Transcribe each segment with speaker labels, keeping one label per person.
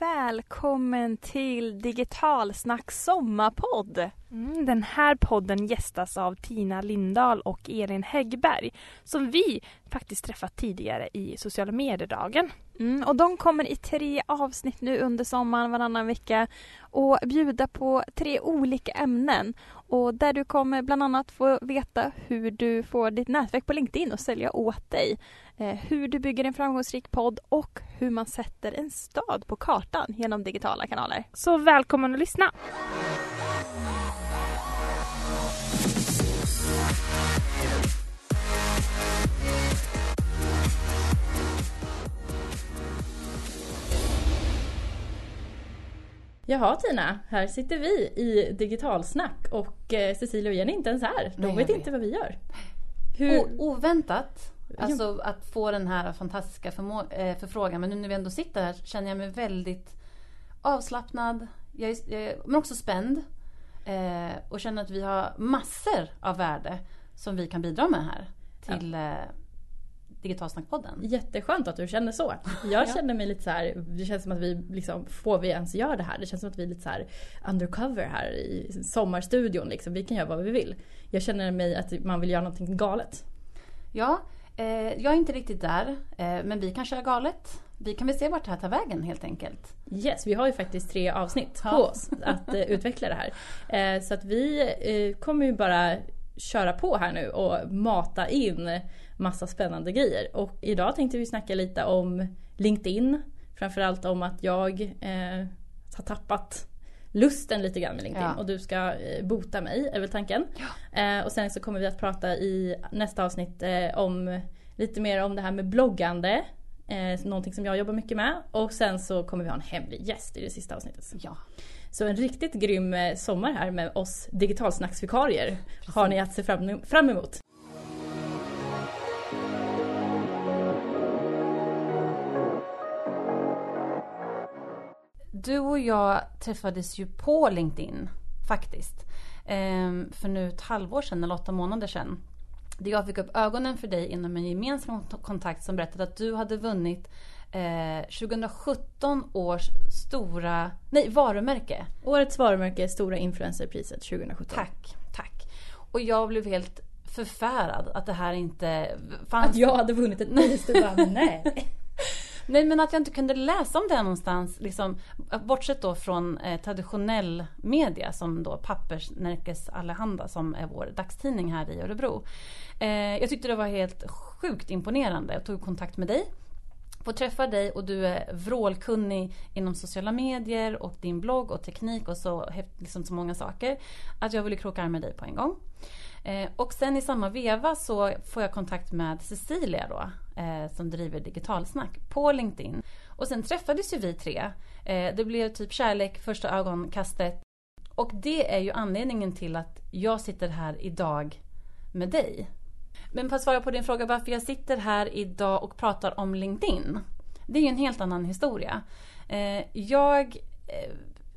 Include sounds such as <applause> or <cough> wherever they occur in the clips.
Speaker 1: välkommen till Digitalsnack sommarpodd.
Speaker 2: Mm, den här podden gästas av Tina Lindahl och Elin Häggberg som vi faktiskt träffat tidigare i sociala medier-dagen.
Speaker 1: Mm, och de kommer i tre avsnitt nu under sommaren varannan vecka och bjuda på tre olika ämnen. Och där du kommer bland annat få veta hur du får ditt nätverk på LinkedIn att sälja åt dig. Eh, hur du bygger en framgångsrik podd och hur man sätter en stad på kartan genom digitala kanaler.
Speaker 2: Så välkommen att lyssna!
Speaker 3: Jaha Tina, här sitter vi i digitalsnack och eh, Cecilia och Jenny är inte ens här. De
Speaker 4: Nej,
Speaker 3: vet inte vad vi gör.
Speaker 4: Hur? oväntat. Alltså att få den här fantastiska eh, förfrågan. Men nu när vi ändå sitter här känner jag mig väldigt avslappnad. Jag är, jag är, men också spänd. Eh, och känner att vi har massor av värde som vi kan bidra med här till ja. eh, Digitalsnackpodden.
Speaker 3: Jätteskönt att du känner så. Jag känner mig lite så här, det känns som att vi liksom, får vi ens göra det här? Det känns som att vi är lite så här undercover här i sommarstudion liksom. Vi kan göra vad vi vill. Jag känner mig att man vill göra någonting galet.
Speaker 4: Ja, eh, jag är inte riktigt där. Eh, men vi kan köra galet. Vi kan väl se vart det här tar vägen helt enkelt.
Speaker 3: Yes, vi har ju faktiskt tre avsnitt ja. på oss att eh, utveckla det här. Eh, så att vi eh, kommer ju bara köra på här nu och mata in massa spännande grejer. Och idag tänkte vi snacka lite om LinkedIn. Framförallt om att jag eh, har tappat lusten lite grann med LinkedIn ja. och du ska eh, bota mig är väl tanken. Ja. Eh, och sen så kommer vi att prata i nästa avsnitt eh, om lite mer om det här med bloggande. Eh, någonting som jag jobbar mycket med. Och sen så kommer vi ha en hemlig gäst i det sista avsnittet.
Speaker 4: Ja.
Speaker 3: Så en riktigt grym eh, sommar här med oss digitalsnacksvikarier har ni att se fram, fram emot.
Speaker 4: Du och jag träffades ju på LinkedIn faktiskt. Ehm, för nu ett halvår sedan eller åtta månader sedan. Där jag fick upp ögonen för dig inom en gemensam kontakt som berättade att du hade vunnit eh, 2017 års stora, nej varumärke.
Speaker 3: Årets varumärke, Stora influencerpriset 2017.
Speaker 4: Tack, tack. Och jag blev helt förfärad att det här inte fanns.
Speaker 3: Att jag hade vunnit ett pris, du bara <laughs> nej. <laughs>
Speaker 4: Nej men att jag inte kunde läsa om det här någonstans, liksom, bortsett då från eh, traditionell media som då Pappersnärkes Allehanda som är vår dagstidning här i Örebro. Eh, jag tyckte det var helt sjukt imponerande. Jag tog kontakt med dig Får träffa dig och du är vrålkunnig inom sociala medier och din blogg och teknik och så, liksom så många saker. Att jag ville kroka arm med dig på en gång. Eh, och sen i samma veva så får jag kontakt med Cecilia då, eh, som driver Digitalsnack på LinkedIn. Och sen träffades ju vi tre. Eh, det blev typ kärlek första ögonkastet. Och det är ju anledningen till att jag sitter här idag med dig. Men för att svara på din fråga varför jag sitter här idag och pratar om LinkedIn. Det är ju en helt annan historia. Eh, jag eh,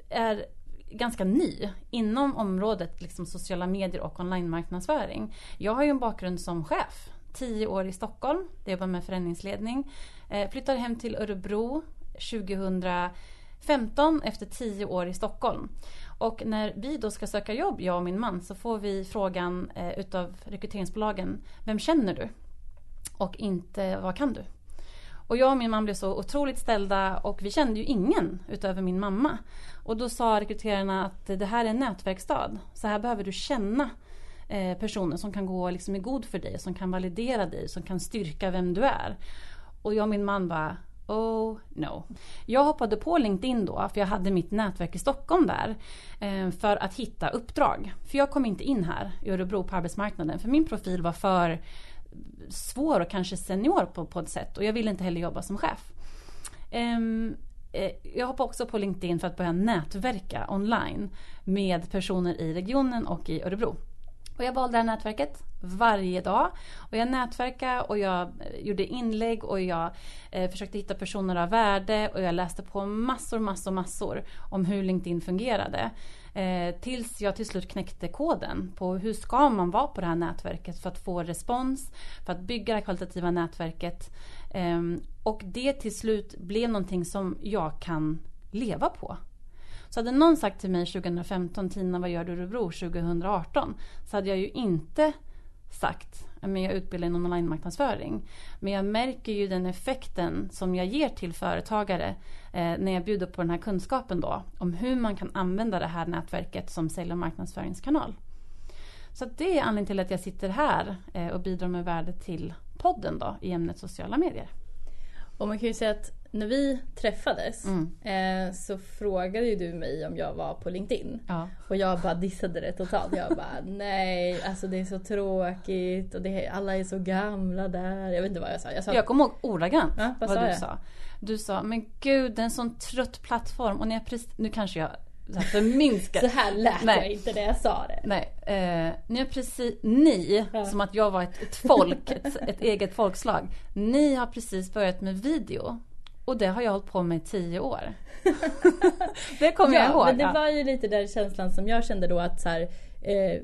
Speaker 4: är ganska ny inom området liksom sociala medier och online-marknadsföring. Jag har ju en bakgrund som chef. Tio år i Stockholm, jag jobbar med förändringsledning. Eh, flyttar hem till Örebro 2015 efter tio år i Stockholm. Och när vi då ska söka jobb, jag och min man, så får vi frågan eh, utav rekryteringsbolagen, vem känner du? Och inte vad kan du? Och jag och min man blev så otroligt ställda och vi kände ju ingen utöver min mamma. Och då sa rekryterarna att det här är en nätverksstad. Så här behöver du känna eh, personer som kan gå liksom i god för dig, som kan validera dig, som kan styrka vem du är. Och jag och min man bara Oh no. Jag hoppade på LinkedIn då, för jag hade mitt nätverk i Stockholm där. Eh, för att hitta uppdrag. För jag kom inte in här i Örebro på arbetsmarknaden. För min profil var för svår och kanske senior på, på ett sätt. Och jag ville inte heller jobba som chef. Ehm, eh, jag hoppade också på LinkedIn för att börja nätverka online med personer i regionen och i Örebro. Och jag valde det här nätverket varje dag. Och jag nätverkade och jag eh, gjorde inlägg och jag eh, försökte hitta personer av värde och jag läste på massor, massor, massor om hur LinkedIn fungerade. Eh, tills jag till slut knäckte koden på hur ska man vara på det här nätverket för att få respons, för att bygga det här kvalitativa nätverket. Eh, och det till slut blev någonting som jag kan leva på. Så hade någon sagt till mig 2015, Tina vad gör du i Örebro 2018? Så hade jag ju inte sagt men jag utbildar inom online-marknadsföring. Men jag märker ju den effekten som jag ger till företagare eh, när jag bjuder på den här kunskapen då om hur man kan använda det här nätverket som sälj och marknadsföringskanal. Så det är anledningen till att jag sitter här eh, och bidrar med värde till podden då i ämnet sociala medier.
Speaker 3: Och man kan ju säga att när vi träffades
Speaker 4: Mm.
Speaker 3: eh, så frågade ju du mig om jag var på LinkedIn.
Speaker 4: Ja.
Speaker 3: Och jag bara dissade det totalt. Jag bara <laughs> nej, alltså det är så tråkigt och det, alla är så gamla där. Jag vet inte vad jag sa. Jag sa
Speaker 4: Jag kommer ihåg ordagrant
Speaker 3: Ja, vad
Speaker 4: vad,
Speaker 3: sa
Speaker 4: du sa. Du sa, men gud det är en sån trött plattform och när jag precis, nu kanske jag så här förminskar. <laughs>
Speaker 3: så här lät
Speaker 4: Nej.
Speaker 3: jag inte när jag sa det.
Speaker 4: Nej, eh, ni har precis, ni,
Speaker 3: Ja.
Speaker 4: som att jag var ett, ett folk, ett, ett eget folkslag. Ni har precis börjat med video. Och det har jag hållit på med i tio år. <laughs> det kommer jag
Speaker 3: ja,
Speaker 4: ihåg.
Speaker 3: men det var ju lite den känslan som jag kände då att så här, eh,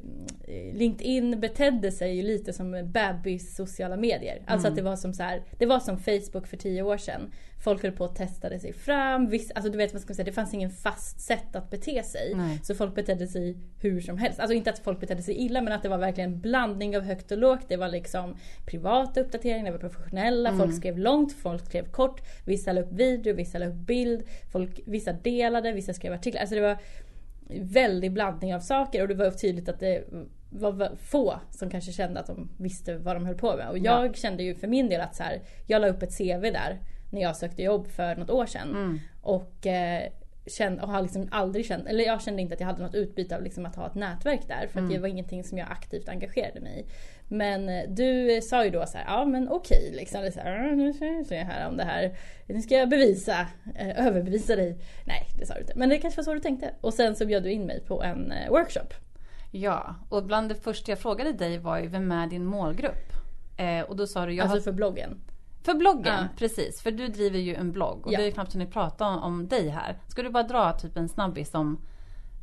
Speaker 3: LinkedIn betedde sig ju lite som bebis sociala medier. Alltså
Speaker 4: Mm.
Speaker 3: att det var som så här, det var som Facebook för tio år sedan. Folk höll på och testade sig fram. Viss, alltså du vet vad ska man säga, det fanns ingen fast sätt att bete sig.
Speaker 4: Nej.
Speaker 3: Så folk betedde sig hur som helst. Alltså inte att folk betedde sig illa men att det var verkligen en blandning av högt och lågt. Det var liksom privata uppdateringar, det var professionella, folk skrev långt, folk skrev kort. Vissa la upp video, vissa la upp bild. Folk, vissa delade, vissa skrev artiklar. Alltså det var väldig blandning av saker och det var tydligt att det var få som kanske kände att de visste vad de höll på med. Och jag kände ju för min del att så här, jag la upp ett CV där när jag sökte jobb för något år sedan.
Speaker 4: Mm.
Speaker 3: Och, eh, kände, och har liksom aldrig känt, eller jag kände inte att jag hade något utbyte av liksom att ha ett nätverk där. För att det var ingenting som jag aktivt engagerade mig i. Men eh, du sa ju då så här, ja men okej liksom. Det Så här, "Ja, nu ska jag här om det här, nu ska jag bevisa, eh, överbevisa dig. Nej det sa du inte, men det kanske var så du tänkte. Och sen så bjöd du in mig på en eh, workshop.
Speaker 4: Ja, och bland det första jag frågade dig var ju, vem är din målgrupp? Eh, och då sa du, jag
Speaker 3: alltså
Speaker 4: har...
Speaker 3: för bloggen.
Speaker 4: För bloggen,
Speaker 3: Ja.
Speaker 4: precis. För du driver ju en blogg och
Speaker 3: Ja.
Speaker 4: vi har ju knappt hunnit prata om, om dig här. Ska du bara dra typ en snabbis om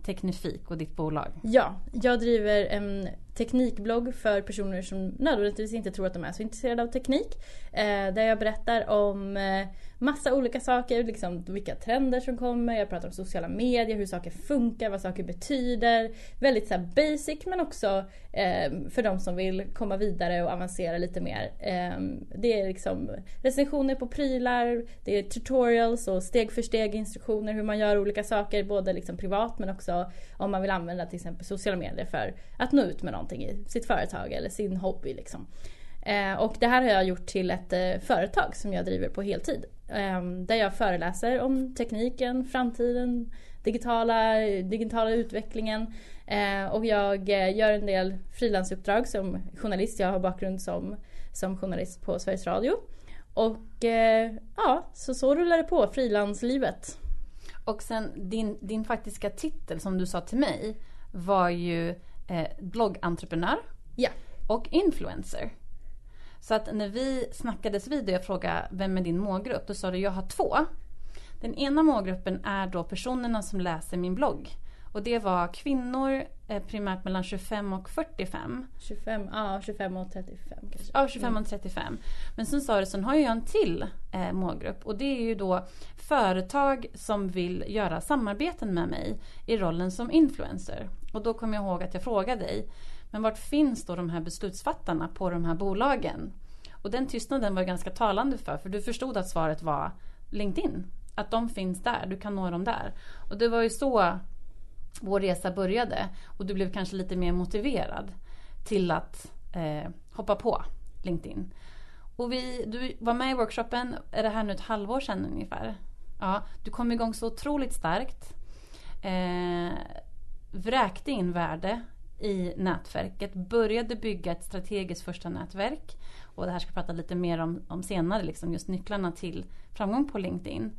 Speaker 4: Teknifik och ditt bolag?
Speaker 3: Ja, jag driver en teknikblogg för personer som nödvändigtvis inte tror att de är så intresserade av teknik. Eh, där jag berättar om eh, massa olika saker, liksom vilka trender som kommer, jag pratar om sociala medier, hur saker funkar, vad saker betyder. Väldigt så här basic men också eh, för de som vill komma vidare och avancera lite mer. Eh, det är liksom recensioner på prylar, det är tutorials och steg för steg instruktioner hur man gör olika saker, både liksom privat men också om man vill använda till exempel sociala medier för att nå ut med någonting i sitt företag eller sin hobby. Liksom. Eh, och det här har jag gjort till ett eh, företag som jag driver på heltid. Eh, där jag föreläser om tekniken, framtiden, digitala, digitala utvecklingen. Eh, och jag eh, gör en del frilansuppdrag som journalist. Jag har bakgrund som, som journalist på Sveriges Radio. Och eh, ja, så så rullar det på, frilanslivet.
Speaker 4: Och sen din, din faktiska titel som du sa till mig var ju eh, bloggentreprenör
Speaker 3: Ja.
Speaker 4: och influencer. Så att när vi snackades vid och jag frågade vem är din målgrupp? Då sa du jag har två. Den ena målgruppen är då personerna som läser min blogg. Och det var kvinnor eh, primärt mellan 25 och 45.
Speaker 3: 25, ja, 25 och 35 kanske.
Speaker 4: Ja, 25 och 35. Men sen sa du, sen har jag en till eh, målgrupp och det är ju då företag som vill göra samarbeten med mig i rollen som influencer. Och då kommer jag ihåg att jag frågade dig, men vart finns då de här beslutsfattarna på de här bolagen? Och den tystnaden var ganska talande för, för du förstod att svaret var LinkedIn. Att de finns där, du kan nå dem där. Och det var ju så vår resa började. Och du blev kanske lite mer motiverad till att eh, hoppa på LinkedIn. Och vi, du var med i workshopen, är det här nu ett halvår sedan ungefär? Ja, du kom igång så otroligt starkt. Eh, vräkte in värde i nätverket, började bygga ett strategiskt första nätverk. Och det här ska jag prata lite mer om, om senare, liksom just nycklarna till framgång på LinkedIn.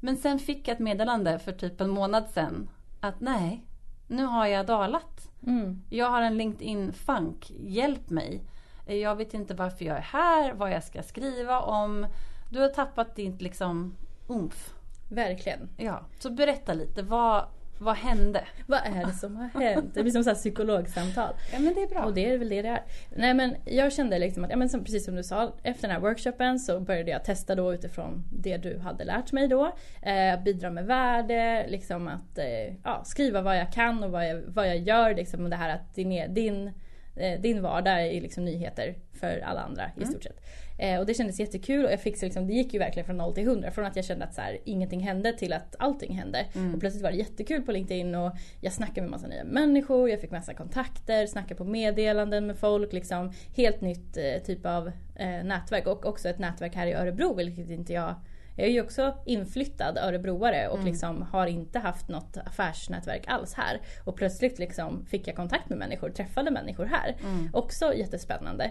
Speaker 4: Men sen fick jag ett meddelande för typ en månad sedan att nej, nu har jag dalat.
Speaker 3: Mm.
Speaker 4: Jag har en LinkedIn-funk, hjälp mig. Jag vet inte varför jag är här, vad jag ska skriva om. Du har tappat ditt liksom umf.
Speaker 3: Verkligen.
Speaker 4: Ja, så berätta lite, vad, Vad hände?
Speaker 3: Vad är det som har hänt? Det blir som så här psykologsamtal.
Speaker 4: Ja men det är bra.
Speaker 3: Och det är väl det det är. Nej men jag kände liksom att, ja, men som, precis som du sa, efter den här workshopen så började jag testa då utifrån det du hade lärt mig då. Eh, bidra med värde, liksom att eh, ja, skriva vad jag kan och vad jag, vad jag gör. Liksom, det här att din, din eh, din vardag är liksom nyheter för alla andra i
Speaker 4: Mm.
Speaker 3: stort sett. Eh, och det kändes jättekul och jag fick så liksom, det gick ju verkligen från 0 till 100. Från att jag kände att så här, ingenting hände till att allting hände.
Speaker 4: Mm.
Speaker 3: Och plötsligt var det jättekul på LinkedIn och jag snackade med massa nya människor, jag fick massa kontakter, snackade på meddelanden med folk. Liksom, helt nytt eh, typ av eh, nätverk och också ett nätverk här i Örebro vilket inte jag jag är ju också inflyttad örebroare och
Speaker 4: Mm.
Speaker 3: liksom har inte haft något affärsnätverk alls här. Och plötsligt liksom fick jag kontakt med människor, träffade människor här.
Speaker 4: Mm.
Speaker 3: Också jättespännande.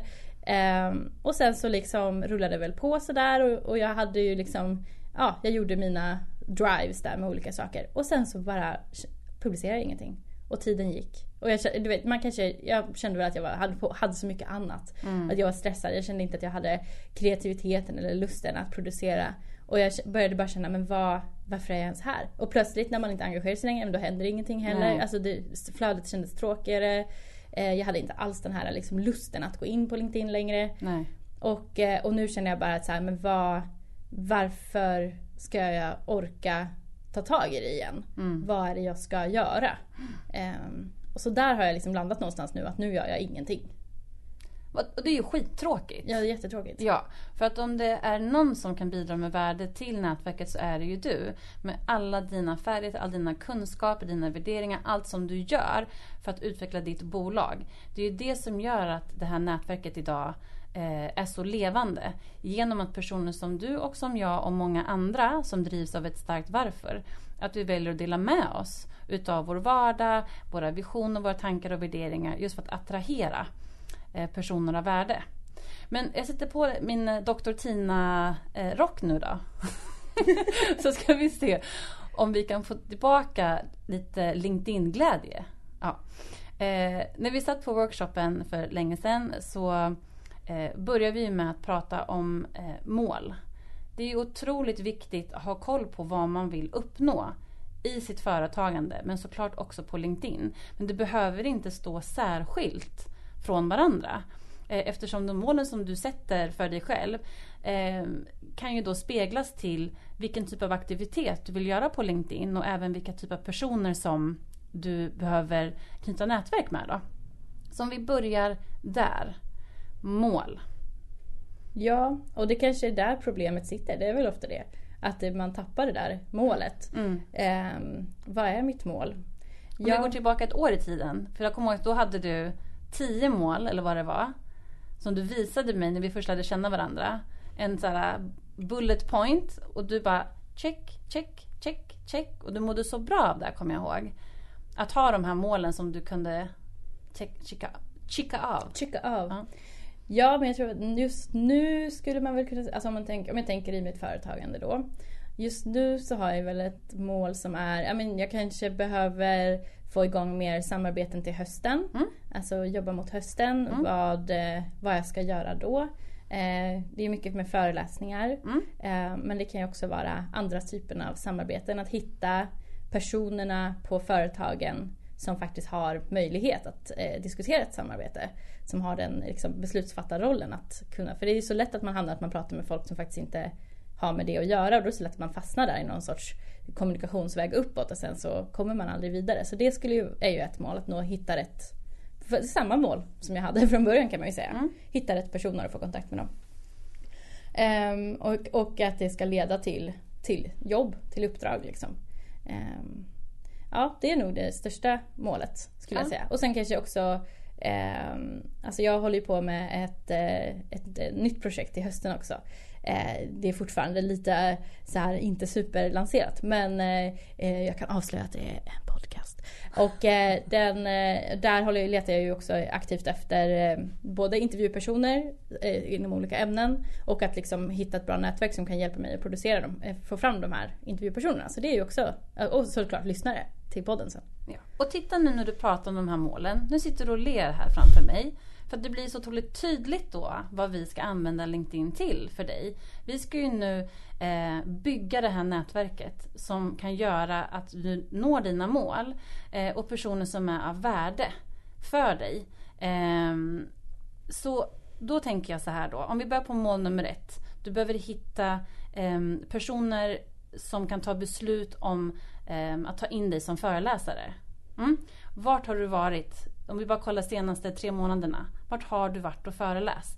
Speaker 3: Ehm, och sen så liksom rullade det väl på sådär och, och jag hade ju liksom, ja jag gjorde mina drives där med olika saker. Och sen så bara publicerade jag ingenting. Och tiden gick. Och jag, du vet, man kanske, jag kände väl att jag var, hade, på, hade så mycket annat.
Speaker 4: Mm.
Speaker 3: Att jag var stressad. Jag kände inte att jag hade kreativiteten eller lusten att producera. Och jag började bara känna, men vad, varför är jag ens här? Och plötsligt när man inte engagerar sig längre, då händer ingenting heller. Alltså det, flödet kändes tråkigare. Eh, Jag hade inte alls den här liksom, lusten att gå in på LinkedIn längre.
Speaker 4: Nej.
Speaker 3: Och, eh, och nu känner jag bara att så här, men vad, varför ska jag orka ta tag i det igen?
Speaker 4: Mm.
Speaker 3: Vad är det jag ska göra? Ehm, och så där har jag liksom landat någonstans nu att nu gör jag ingenting.
Speaker 4: Och det är ju skittråkigt.
Speaker 3: Ja, det är jättetråkigt.
Speaker 4: Ja, för att om det är någon som kan bidra med värde till nätverket så är det ju du. Med alla dina färdigheter, alla dina kunskaper, dina värderingar, allt som du gör för att utveckla ditt bolag. Det är ju det som gör att det här nätverket idag eh, är så levande. Genom att personer som du och som jag och många andra som drivs av ett starkt varför. Att vi väljer att dela med oss utav vår vardag, våra visioner, våra tankar och värderingar just för att attrahera Eh, personer av värde. Men jag sätter på min eh, Dr. Tina-rock eh, nu då. <laughs> så ska vi se om vi kan få tillbaka lite LinkedIn-glädje. Ja. Eh, när vi satt på workshopen för länge sedan så eh, började vi med att prata om eh, mål. Det är otroligt viktigt att ha koll på vad man vill uppnå i sitt företagande men såklart också på LinkedIn. Men det behöver inte stå särskilt från varandra. Eh, Eftersom de målen som du sätter för dig själv eh, kan ju då speglas till vilken typ av aktivitet du vill göra på LinkedIn och även vilka typ av personer som du behöver knyta nätverk med. Då. Så om vi börjar där. Mål.
Speaker 3: Ja, och det kanske är där problemet sitter. Det är väl ofta det. Att man tappar det där målet.
Speaker 4: Mm.
Speaker 3: Ehm, vad är mitt mål?
Speaker 4: Om vi går tillbaka ett år i tiden. För jag kommer ihåg att då hade du tio mål eller vad det var. Som du visade mig när vi först lärde känna varandra. En sån här bullet point och du bara check, check, check, check. Och du mådde så bra av det kommer jag ihåg. Att ha de här målen som du kunde check, checka, checka av.
Speaker 3: Checka av.
Speaker 4: Ja.
Speaker 3: Ja. men jag tror att just nu skulle man väl kunna... Alltså om, man tänker, om jag tänker i mitt företagande då. Just nu så har jag väl ett mål som är... Jag, men, jag kanske behöver få igång mer samarbeten till hösten.
Speaker 4: Mm.
Speaker 3: Alltså jobba mot hösten.
Speaker 4: Mm.
Speaker 3: Vad, eh, vad jag ska göra då. Eh, det är mycket med föreläsningar.
Speaker 4: Mm.
Speaker 3: Eh, men det kan ju också vara andra typer av samarbeten. Att hitta personerna på företagen som faktiskt har möjlighet att diskutera ett samarbete. Som har den liksom, beslutsfattarrollen att kunna. För det är ju så lätt att man hamnar att man pratar med folk som faktiskt inte har med det att göra och då är det så lätt att man fastnar där i någon sorts kommunikationsväg uppåt och sen så kommer man aldrig vidare. Så det skulle ju, är ju ett mål, att nå hitta rätt samma mål som jag hade <laughs> från början kan man ju säga.
Speaker 4: Mm.
Speaker 3: Hitta rätt personer och få kontakt med dem. Ehm, och, och att det ska leda till, till jobb, till uppdrag liksom. Ehm, ja, det är nog det största målet skulle jag
Speaker 4: Ja.
Speaker 3: säga. Och sen kanske också ehm, Alltså jag håller ju på med ett, eh, ett, eh, nytt projekt till hösten också. Eh, det är fortfarande lite eh, så här inte superlanserat men eh, eh, jag kan avslöja att det är en podcast. Och eh, den, eh, där håller, jag- letar jag ju också aktivt efter eh, både intervjupersoner eh, inom olika ämnen och att liksom hitta ett bra nätverk som kan hjälpa mig att producera dem, eh, få fram de här intervjupersonerna. Så det är ju också, eh, och såklart lyssnare till podden sen.
Speaker 4: Ja. Och titta nu när du pratar om de här målen. Nu sitter du och ler här framför mig. För att det blir så otroligt tydligt då vad vi ska använda LinkedIn till för dig. Vi ska ju nu eh, bygga det här nätverket som kan göra att du når dina mål eh, och personer som är av värde för dig. Eh, så då tänker jag så här då, om vi börjar på mål nummer ett. Du behöver hitta eh, personer som kan ta beslut om eh, att ta in dig som föreläsare. Mm. Vart har du varit? Om vi bara kollar senaste tre månaderna. Vart har du varit och föreläst?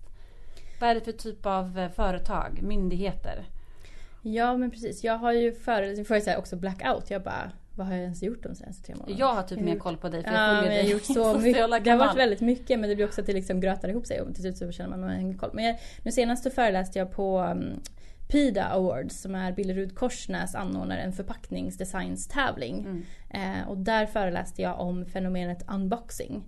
Speaker 4: Vad är det för typ av eh, företag, myndigheter?
Speaker 3: Ja men precis. Jag har ju föreläst, får jag säga också blackout. Jag bara, vad har jag ens gjort de senaste tre månaderna?
Speaker 4: Jag har typ mer koll på dig för
Speaker 3: ja,
Speaker 4: jag följer
Speaker 3: jag
Speaker 4: dig
Speaker 3: har gjort så <laughs> mycket. Det har varit väldigt mycket men det blir också att det liksom grötar ihop sig och till slut så känner man att man har koll. Men jag, nu senast så föreläste jag på um, PIDA Awards som är Billerud Korsnäs anordnar en förpackningsdesignstävling.
Speaker 4: Mm.
Speaker 3: Eh, och där föreläste jag om fenomenet unboxing.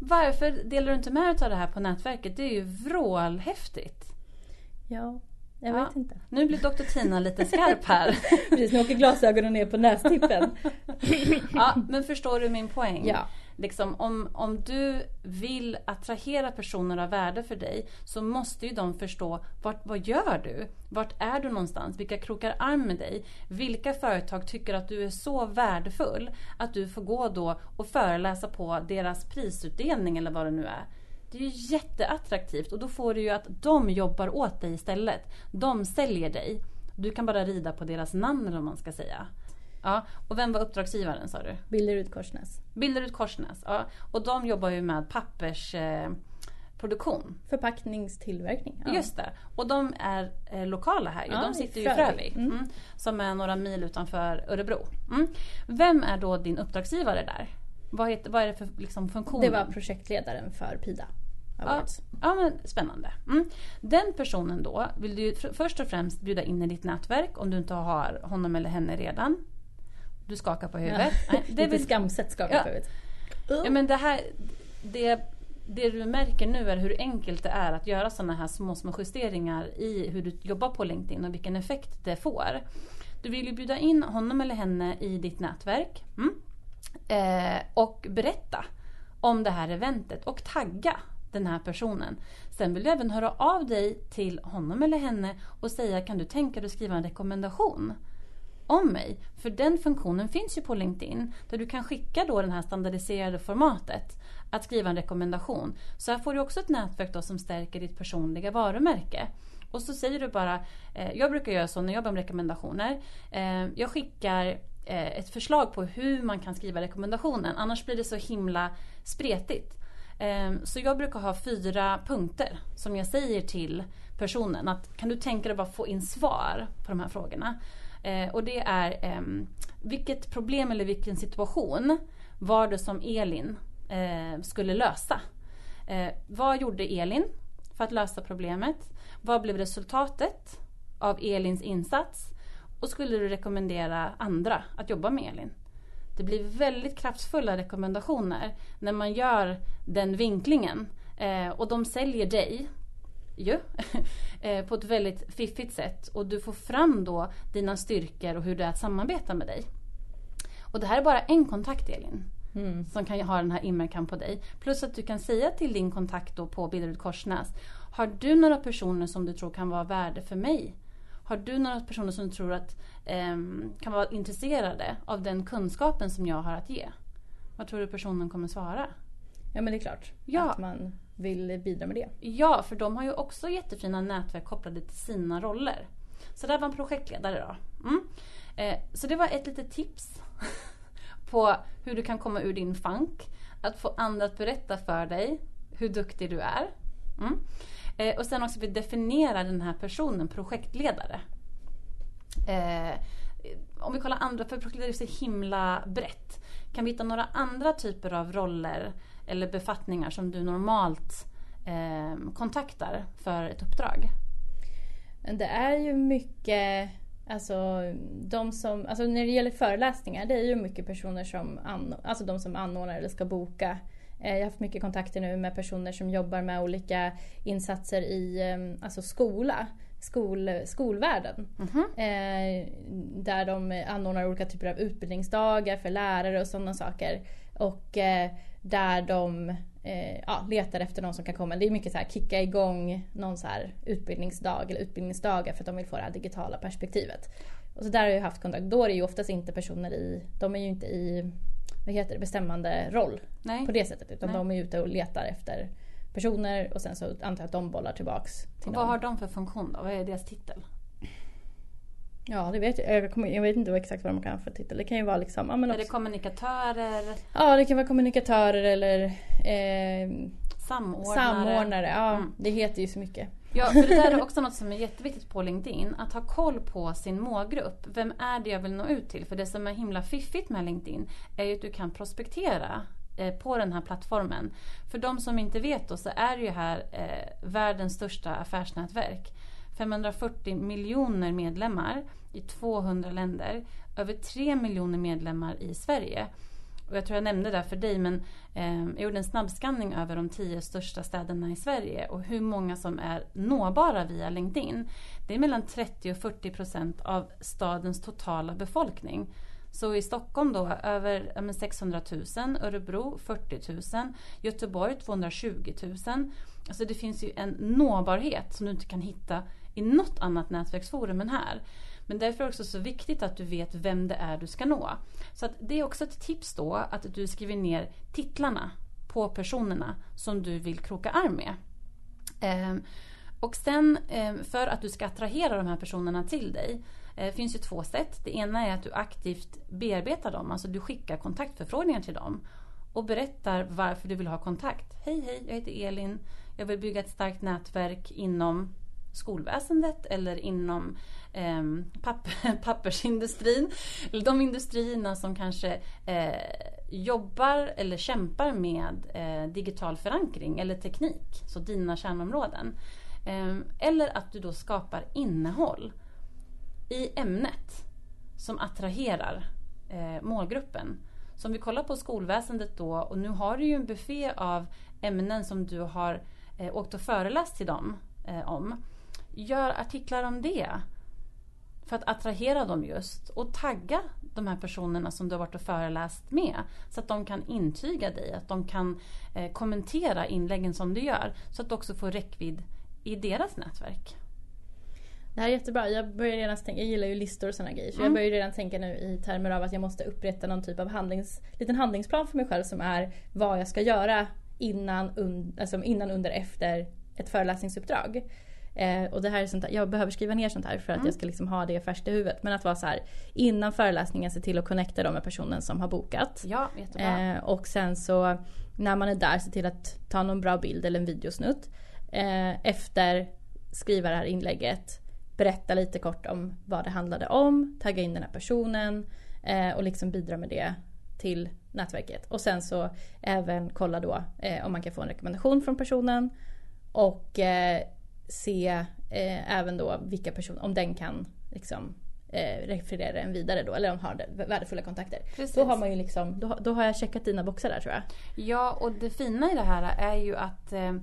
Speaker 4: Varför delar du inte med dig av det här på nätverket? Det är ju vrålhäftigt.
Speaker 3: Ja, jag
Speaker 4: Ja.
Speaker 3: vet inte.
Speaker 4: Nu blir doktor Tina lite skarp här. <laughs>
Speaker 3: Precis, nu åker glasögonen ner på nästippen.
Speaker 4: Ja, men förstår du min poäng?
Speaker 3: Ja.
Speaker 4: Liksom, om, om du vill attrahera personer av värde för dig så måste ju de förstå vart, vad gör du? Vart är du någonstans? Vilka krokar arm med dig? Vilka företag tycker att du är så värdefull att du får gå då och föreläsa på deras prisutdelning eller vad det nu är. Det är ju jätteattraktivt och då får du ju att de jobbar åt dig istället. De säljer dig. Du kan bara rida på deras namn eller vad man ska säga. Ja, och vem var uppdragsgivaren sa du?
Speaker 3: Billerud Korsnäs.
Speaker 4: Billerud Korsnäs. Ja. Och de jobbar ju med pappersproduktion. Eh.
Speaker 3: Förpackningstillverkning. Ja.
Speaker 4: Just det. Och de är eh, lokala här ju.
Speaker 3: Ja,
Speaker 4: de
Speaker 3: i
Speaker 4: sitter ju i
Speaker 3: Frövik. Mm.
Speaker 4: Mm. Som är några mil utanför Örebro. Mm. Vem är då din uppdragsgivare där? Vad, heter, vad är det för liksom, funktion?
Speaker 3: Det var projektledaren för PIDA Awards.
Speaker 4: Ja men spännande. Mm. Den personen då vill du först och främst bjuda in i ditt nätverk om du inte har honom eller henne redan. Du skakar på huvudet. Nej,
Speaker 3: Det är Lite skamset skakar
Speaker 4: Ja.
Speaker 3: på huvudet.
Speaker 4: Ja, men det här, det, det du märker nu är hur enkelt det är att göra sådana här små, små justeringar i hur du jobbar på LinkedIn och vilken effekt det får. Du vill ju bjuda in honom eller henne i ditt nätverk. Mm. Eh, och berätta om det här eventet och tagga den här personen. Sen vill du även höra av dig till honom eller henne och säga kan du tänka dig att skriva en rekommendation? Om mig. För den funktionen finns ju på LinkedIn. Där du kan skicka då det här standardiserade formatet. Att skriva en rekommendation. Så här får du också ett nätverk då som stärker ditt personliga varumärke. Och så säger du bara, eh, jag brukar göra så när jag jobbar med rekommendationer. Eh, jag skickar eh, ett förslag på hur man kan skriva rekommendationen. Annars blir det så himla spretigt. Eh, Så jag brukar ha fyra punkter som jag säger till personen. Att kan du tänka dig bara få in svar på de här frågorna? Eh, och det är eh, vilket problem eller vilken situation var det som Elin eh, skulle lösa? Eh, vad gjorde Elin för att lösa problemet? Vad blev resultatet av Elins insats? Och skulle du rekommendera andra att jobba med Elin? Det blir väldigt kraftfulla rekommendationer när man gör den vinklingen. Eh, och de säljer dig ju, <laughs> eh, på ett väldigt fiffigt sätt. Och du får fram då dina styrkor och hur det är att samarbeta med dig. Och det här är bara en kontakt Elin.
Speaker 3: Mm.
Speaker 4: Som kan ha den här inverkan på dig. Plus att du kan säga till din kontakt då på Billerud Korsnäs. Har du några personer som du tror kan vara värde för mig? Har du några personer som du tror att ehm, kan vara intresserade av den kunskapen som jag har att ge? Vad tror du personen kommer svara?
Speaker 3: Ja men det är klart.
Speaker 4: Ja.
Speaker 3: Att man vill bidra med det.
Speaker 4: Ja, för de har ju också jättefina nätverk kopplade till sina roller. Så där var en projektledare då. Mm. Eh, så det var ett litet tips <laughs> på hur du kan komma ur din funk. Att få andra att berätta för dig hur duktig du är. Mm. Eh, och sen också vi definiera den här personen, projektledare. Eh, om vi kollar andra, för projektledare är så himla brett. Kan vi hitta några andra typer av roller eller befattningar som du normalt eh, kontaktar för ett uppdrag?
Speaker 3: Det är ju mycket, alltså de som, alltså när det gäller föreläsningar, det är ju mycket personer som, anno, alltså de som anordnar eller ska boka. Eh, Jag har haft mycket kontakter nu med personer som jobbar med olika insatser i eh, alltså skola, skol, skolvärlden.
Speaker 4: Mhm.
Speaker 3: Eh, där de anordnar olika typer av utbildningsdagar för lärare och sådana saker. Och eh, där de eh, ja, letar efter någon som kan komma. Det är mycket så här kicka igång någon så här utbildningsdag eller utbildningsdagar för att de vill få det här digitala perspektivet. Och så där har jag haft kontakt. Då är det ju oftast inte personer i, de är ju inte i vad heter det, bestämmande roll
Speaker 4: Nej.
Speaker 3: på det sättet. Utan
Speaker 4: Nej.
Speaker 3: de är ute och letar efter personer och sen så antar jag att de bollar tillbaks till
Speaker 4: Och
Speaker 3: någon.
Speaker 4: vad har de för funktion då? Vad är deras titel?
Speaker 3: Ja, det vet jag. Jag, kommer, jag vet inte exakt vad de kan ha för titel. Det kan ju vara liksom... Ja, men
Speaker 4: Är det
Speaker 3: också,
Speaker 4: kommunikatörer?
Speaker 3: ja, det kan vara kommunikatörer eller eh,
Speaker 4: Samordnare?
Speaker 3: samordnare. Ja,
Speaker 4: Mm.
Speaker 3: det heter ju så mycket.
Speaker 4: Ja, för det där är <laughs> också något som är jätteviktigt på LinkedIn. Att ha koll på sin målgrupp. Vem är det jag vill nå ut till? För det som är himla fiffigt med LinkedIn är ju att du kan prospektera eh, på den här plattformen. För de som inte vet då så är det ju här eh, världens största affärsnätverk. 540 miljoner medlemmar i 200 länder. Över 3 miljoner medlemmar i Sverige. Och jag tror jag nämnde det för dig men eh, jag gjorde en snabbskanning över de 10 största städerna i Sverige och hur många som är nåbara via LinkedIn. Det är mellan 30 och 40 procent av stadens totala befolkning. Så i Stockholm då över 600 000, Örebro 40 000, Göteborg 220 000. Alltså det finns ju en nåbarhet som du inte kan hitta i något annat nätverksforum än här. Men därför är det också så viktigt att du vet vem det är du ska nå. Så att det är också ett tips då att du skriver ner titlarna på personerna som du vill kroka arm med. Ehm, och sen ehm, för att du ska attrahera de här personerna till dig det finns ju två sätt. Det ena är att du aktivt bearbetar dem, alltså du skickar kontaktförfrågningar till dem och berättar varför du vill ha kontakt. Hej hej, jag heter Elin. Jag vill bygga ett starkt nätverk inom skolväsendet eller inom eh, papper, <laughs> pappersindustrin. Eller de industrierna som kanske eh, jobbar eller kämpar med eh, digital förankring eller teknik. Så dina kärnområden. Eh, eller att du då skapar innehåll i ämnet som attraherar eh, målgruppen. Så om vi kollar på skolväsendet då och nu har du ju en buffé av ämnen som du har eh, åkt och föreläst till dem eh, om. Gör artiklar om det. För att attrahera dem just och tagga de här personerna som du har varit och föreläst med. Så att de kan intyga dig, att de kan eh, kommentera inläggen som du gör. Så att du också får räckvidd i deras nätverk.
Speaker 3: Det här är jättebra. Jag börjar redan tänka, jag gillar ju listor och sådana grejer. Så
Speaker 4: Mm.
Speaker 3: jag börjar redan tänka nu i termer av att jag måste upprätta någon typ av handlings, liten handlingsplan för mig själv som är vad jag ska göra innan, un, alltså innan under, efter ett föreläsningsuppdrag. Eh, och det här är sånt där, jag behöver skriva ner sånt här för att
Speaker 4: Mm.
Speaker 3: jag ska liksom ha det färskt i huvudet. Men att vara så här innan föreläsningen se till att connecta dem med personen som har bokat.
Speaker 4: Ja, jättebra.
Speaker 3: Eh, och sen så när man är där se till att ta någon bra bild eller en videosnutt. Eh, efter skriva det här inlägget. Berätta lite kort om vad det handlade om. Tagga in den här personen. Eh, och liksom bidra med det till nätverket. Och sen så även kolla då eh, om man kan få en rekommendation från personen. Och eh, se eh, även då vilka personer, om den kan liksom eh, referera en vidare då. Eller om har värdefulla kontakter.
Speaker 4: Precis.
Speaker 3: Då har man ju liksom, då, då har jag checkat dina boxar där tror jag.
Speaker 4: Ja, och det fina i det här är ju att eh,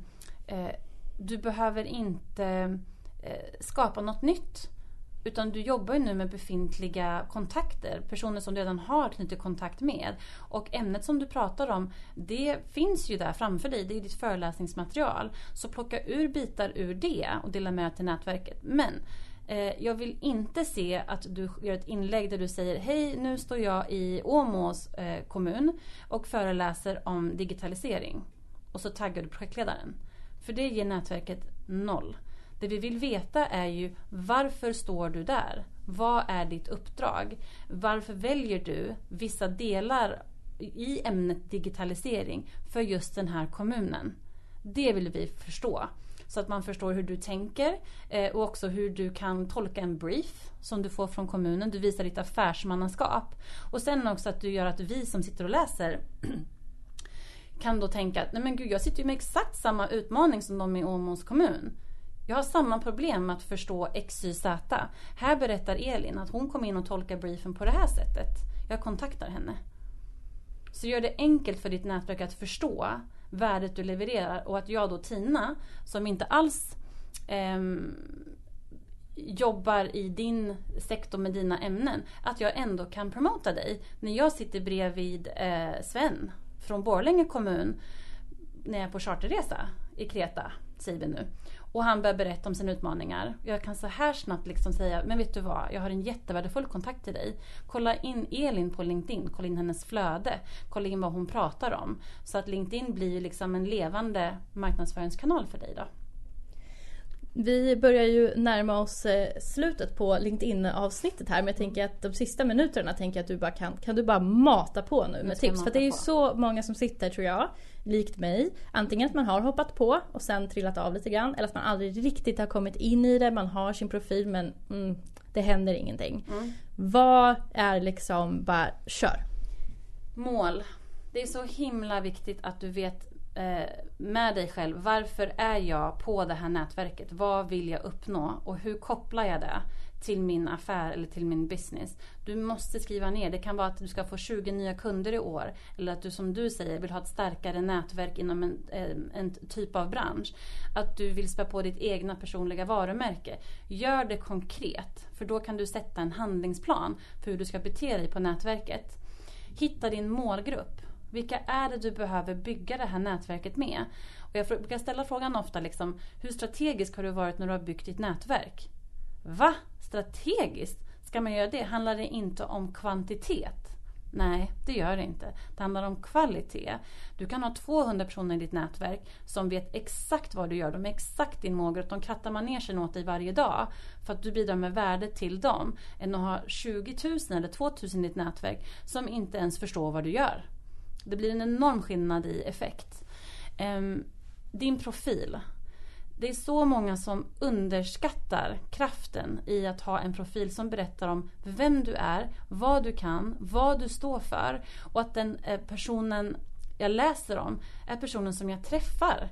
Speaker 4: eh, du behöver inte eh, skapa något nytt. Utan du jobbar ju nu med befintliga kontakter, personer som du redan har knutit kontakt med. Och ämnet som du pratar om, det finns ju där framför dig, det är ditt föreläsningsmaterial. Så plocka ur bitar ur det och dela med till nätverket. Men eh, jag vill inte se att du gör ett inlägg där du säger Hej, nu står jag i Åmås eh, kommun och föreläser om digitalisering. Och så taggar du projektledaren. För det ger nätverket noll. Det vi vill veta är ju varför står du där? Vad är ditt uppdrag? Varför väljer du vissa delar i ämnet digitalisering för just den här kommunen? Det vill vi förstå. Så att man förstår hur du tänker eh, och också hur du kan tolka en brief som du får från kommunen. Du visar ditt affärsmannaskap. Och sen också att du gör att vi som sitter och läser <clears throat> kan då tänka att nej men gud jag sitter ju med exakt samma utmaning som de i Åmåls kommun. Jag har samma problem med att förstå X, Y, Z. Här berättar Elin att hon kom in och tolkar briefen på det här sättet. Jag kontaktar henne. Så gör det enkelt för ditt nätverk att förstå värdet du levererar och att jag då Tina, som inte alls eh, jobbar i din sektor med dina ämnen, att jag ändå kan promota dig. När jag sitter bredvid eh, Sven från Borlänge kommun när jag är på charterresa i Kreta, säger vi nu. Och han börjar berätta om sina utmaningar. Jag kan så här snabbt liksom säga, men vet du vad, jag har en jättevärdefull kontakt till dig. Kolla in Elin på LinkedIn, kolla in hennes flöde, kolla in vad hon pratar om. Så att LinkedIn blir liksom en levande marknadsföringskanal för dig då.
Speaker 3: Vi börjar ju närma oss eh, slutet på LinkedIn-avsnittet här men jag tänker att de sista minuterna tänker jag att du bara kan, kan du bara mata på nu med tips? För det är ju så många som sitter tror jag, likt mig. Antingen att man har hoppat på och sen trillat av lite grann eller att man aldrig riktigt har kommit in i det, man har sin profil men mm, det händer ingenting. Mm. Vad är liksom, bara kör.
Speaker 4: Mål. Det är så himla viktigt att du vet Eh, med dig själv. Varför är jag på det här nätverket? Vad vill jag uppnå? Och hur kopplar jag det till min affär eller till min business? Du måste skriva ner. Det kan vara att du ska få 20 nya kunder i år. Eller att du som du säger vill ha ett starkare nätverk inom en, eh, en typ av bransch. Att du vill spä på ditt egna personliga varumärke. Gör det konkret. För då kan du sätta en handlingsplan för hur du ska bete dig på nätverket. Hitta din målgrupp. Vilka är det du behöver bygga det här nätverket med? Och jag brukar ställa frågan ofta liksom, hur strategisk har du varit när du har byggt ditt nätverk? Va? Strategiskt? Ska man göra det? Handlar det inte om kvantitet? Nej, det gör det inte. Det handlar om kvalitet. Du kan ha 200 personer i ditt nätverk som vet exakt vad du gör. De är exakt din målgrupp. De krattar manegen åt dig varje dag för att du bidrar med värde till dem. Än att ha 20 000 eller 2 000 i ditt nätverk som inte ens förstår vad du gör. Det blir en enorm skillnad i effekt. Ehm, din profil. Det är så många som underskattar kraften i att ha en profil som berättar om vem du är, vad du kan, vad du står för och att den eh, personen jag läser om är personen som jag träffar.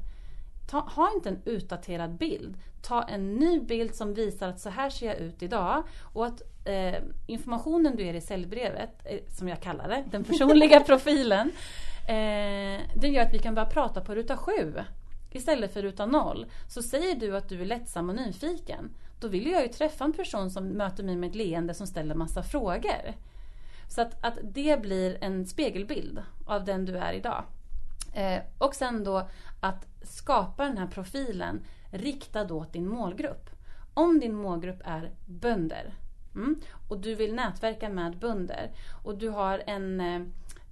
Speaker 4: Ta, ha inte en utdaterad bild. Ta en ny bild som visar att så här ser jag ut idag. Och att eh, informationen du ger i säljbrevet, eh, som jag kallar det, den personliga <laughs> profilen. Eh, det gör att vi kan börja prata på ruta 7 istället för ruta noll, Så säger du att du är lättsam och nyfiken. Då vill jag ju träffa en person som möter mig med ett leende som ställer massa frågor. Så att, att det blir en spegelbild av den du är idag. Eh, och sen då att skapa den här profilen riktad åt din målgrupp. Om din målgrupp är bönder mm, och du vill nätverka med bönder och du har en eh,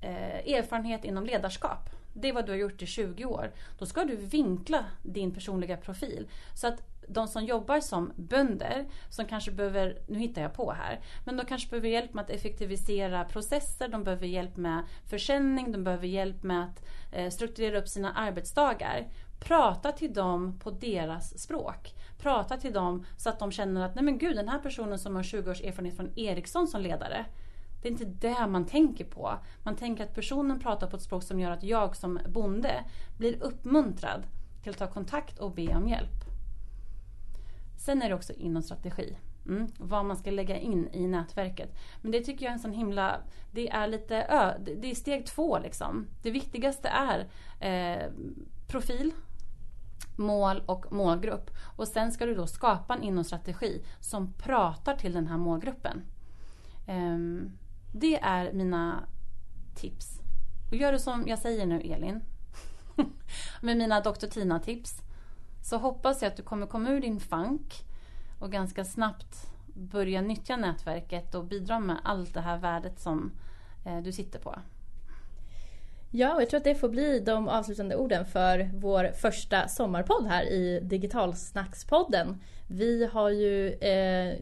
Speaker 4: eh erfarenhet inom ledarskap det är vad du har gjort i 20 år. Då ska du vinkla din personliga profil. Så att de som jobbar som bönder, som kanske behöver, nu hittar jag på här, men de kanske behöver hjälp med att effektivisera processer, de behöver hjälp med försäljning, de behöver hjälp med att eh, strukturera upp sina arbetsdagar. Prata till dem på deras språk. Prata till dem så att de känner att nej men gud den här personen som har 20 års erfarenhet från Ericsson som ledare. Det är inte det man tänker på. Man tänker att personen pratar på ett språk som gör att jag som bonde blir uppmuntrad till att ta kontakt och be om hjälp. Sen är det också inom strategi. Mm, vad man ska lägga in i nätverket. Men det tycker jag är en sån himla... Det är lite ö, Det är steg två liksom. Det viktigaste är eh, profil, mål och målgrupp. Och sen ska du då skapa en inomstrategi som pratar till den här målgruppen. Um, det är mina tips. Och gör du som jag säger nu Elin. <laughs> med mina Dr. Tina-tips. Så hoppas jag att du kommer komma ur din funk och ganska snabbt börja nyttja nätverket och bidra med allt det här värdet som eh, du sitter på.
Speaker 3: Ja, och jag tror att det får bli de avslutande orden för vår första sommarpodd här i Digitalsnackspodden. Vi har ju eh,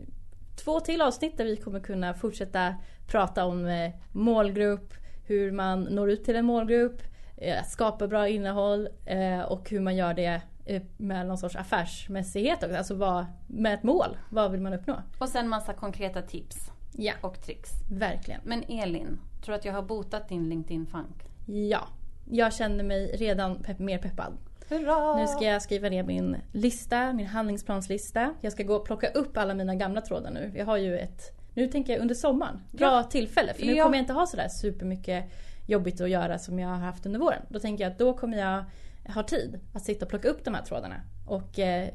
Speaker 3: två till avsnitt där vi kommer kunna fortsätta prata om eh, målgrupp, hur man når ut till en målgrupp, eh, skapa bra innehåll eh, och hur man gör det med någon sorts affärsmässighet också. Alltså vad, med ett mål. Vad vill man uppnå?
Speaker 4: Och sen massa konkreta tips.
Speaker 3: Ja.
Speaker 4: Och tricks.
Speaker 3: Verkligen.
Speaker 4: Men Elin, tror du att jag har botat din LinkedIn-funk?
Speaker 3: Ja. Jag känner mig redan pepp, mer peppad.
Speaker 4: Hurra!
Speaker 3: Nu ska jag skriva ner min lista, min handlingsplanslista. Jag ska gå och plocka upp alla mina gamla trådar nu. Jag har ju ett nu tänker jag under sommaren. Bra ja. tillfälle för nu ja. kommer jag inte ha sådär supermycket jobbigt att göra som jag har haft under våren. Då tänker jag att då kommer jag ha tid att sitta och plocka upp de här trådarna och eh,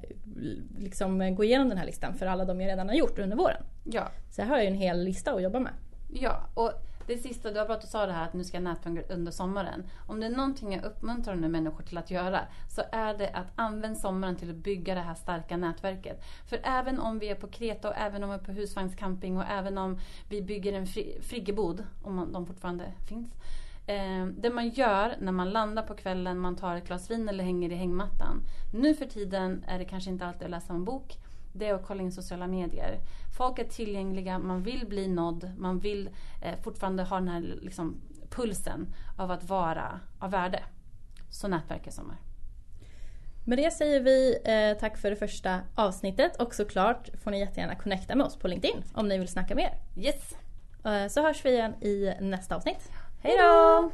Speaker 3: liksom gå igenom den här listan för alla de jag redan har gjort under våren.
Speaker 4: Ja.
Speaker 3: Så här har jag en hel lista att jobba med.
Speaker 4: Ja, och det sista, du har pratat att du sa det här att nu ska jag nätverka under sommaren. Om det är någonting jag uppmuntrar nu människor till att göra så är det att använda sommaren till att bygga det här starka nätverket. För även om vi är på Kreta och även om vi är på husvagnscamping och även om vi bygger en fri, friggebod, om de fortfarande finns. Eh, det man gör när man landar på kvällen, man tar ett glas vin eller hänger i hängmattan. Nu för tiden är det kanske inte alltid att läsa en bok det är att kolla in sociala medier. Folk är tillgängliga, man vill bli nådd, man vill eh, fortfarande ha den här liksom, pulsen av att vara av värde. Så nätverk i sommar.
Speaker 5: Med det säger vi eh, tack för det första avsnittet och såklart får ni jättegärna connecta med oss på LinkedIn om ni vill snacka mer.
Speaker 4: Yes!
Speaker 5: Eh, så hörs vi igen i nästa avsnitt.
Speaker 4: Hej då!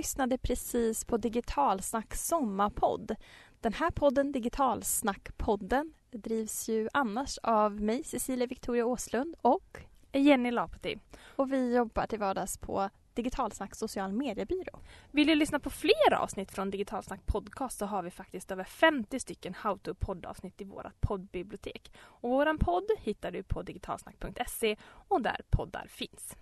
Speaker 1: Lyssnade precis på Digitalsnack sommarpodd. Den här podden, Digitalsnackpodden, drivs ju annars av mig, Cecilia Victoria Åslund och
Speaker 2: Jenny Lapoti.
Speaker 1: Och vi jobbar till vardags på Digitalsnack social mediebyrå.
Speaker 2: Vill du lyssna på fler avsnitt från Digitalsnack podcast så har vi faktiskt över 50 stycken How to poddavsnitt i vårt poddbibliotek. Och våran podd hittar du på digitalsnack.se och där poddar finns.